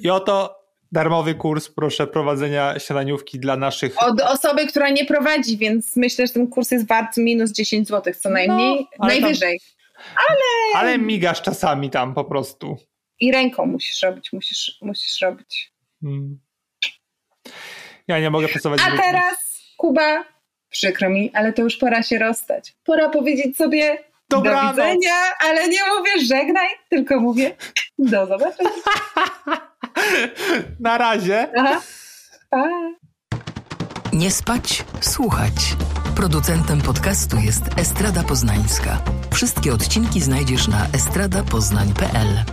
I oto darmowy kurs, proszę, prowadzenia śniadaniówki dla naszych... Od osoby, która nie prowadzi, więc myślę, że ten kurs jest wart minus 10 zł co najmniej, no, najwyżej. Tam, ale... ale migasz czasami tam po prostu. I ręką musisz robić, musisz, musisz robić. Hmm. Ja nie mogę pracować. A teraz, Kuba, przykro mi, ale to już pora się rozstać. Pora powiedzieć sobie Dobranoc. do widzenia, ale nie mówię żegnaj, tylko mówię do zobaczenia. Na razie. Aha. Nie spać, słuchać. Producentem podcastu jest Estrada Poznańska. Wszystkie odcinki znajdziesz na estradapoznań.pl.